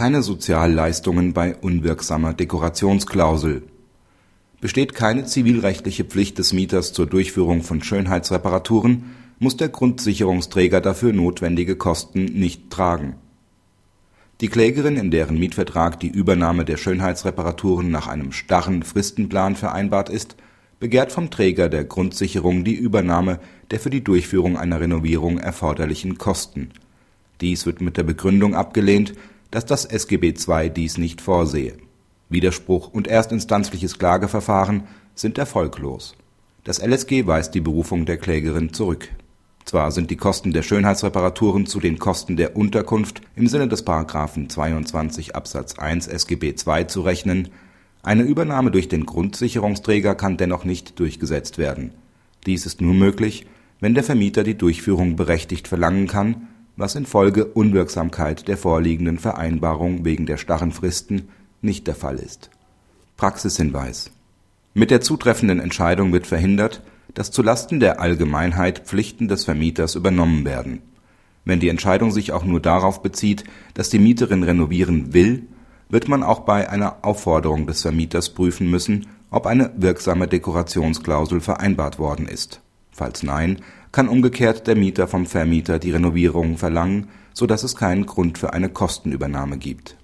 keine Sozialleistungen bei unwirksamer Dekorationsklausel. Besteht keine zivilrechtliche Pflicht des Mieters zur Durchführung von Schönheitsreparaturen, muss der Grundsicherungsträger dafür notwendige Kosten nicht tragen. Die Klägerin, in deren Mietvertrag die Übernahme der Schönheitsreparaturen nach einem starren Fristenplan vereinbart ist, begehrt vom Träger der Grundsicherung die Übernahme der für die Durchführung einer Renovierung erforderlichen Kosten. Dies wird mit der Begründung abgelehnt, dass das SGB II dies nicht vorsehe. Widerspruch und erstinstanzliches Klageverfahren sind erfolglos. Das LSG weist die Berufung der Klägerin zurück. Zwar sind die Kosten der Schönheitsreparaturen zu den Kosten der Unterkunft im Sinne des § 22 Absatz 1 SGB II zu rechnen, eine Übernahme durch den Grundsicherungsträger kann dennoch nicht durchgesetzt werden. Dies ist nur möglich, wenn der Vermieter die Durchführung berechtigt verlangen kann, was infolge Unwirksamkeit der vorliegenden Vereinbarung wegen der starren Fristen nicht der Fall ist. Praxishinweis Mit der zutreffenden Entscheidung wird verhindert, dass zulasten der Allgemeinheit Pflichten des Vermieters übernommen werden. Wenn die Entscheidung sich auch nur darauf bezieht, dass die Mieterin renovieren will wird man auch bei einer Aufforderung des Vermieters prüfen müssen, ob eine wirksame Dekorationsklausel vereinbart worden ist. Falls nein, kann umgekehrt der Mieter vom Vermieter die Renovierung verlangen, so dass es keinen Grund für eine Kostenübernahme gibt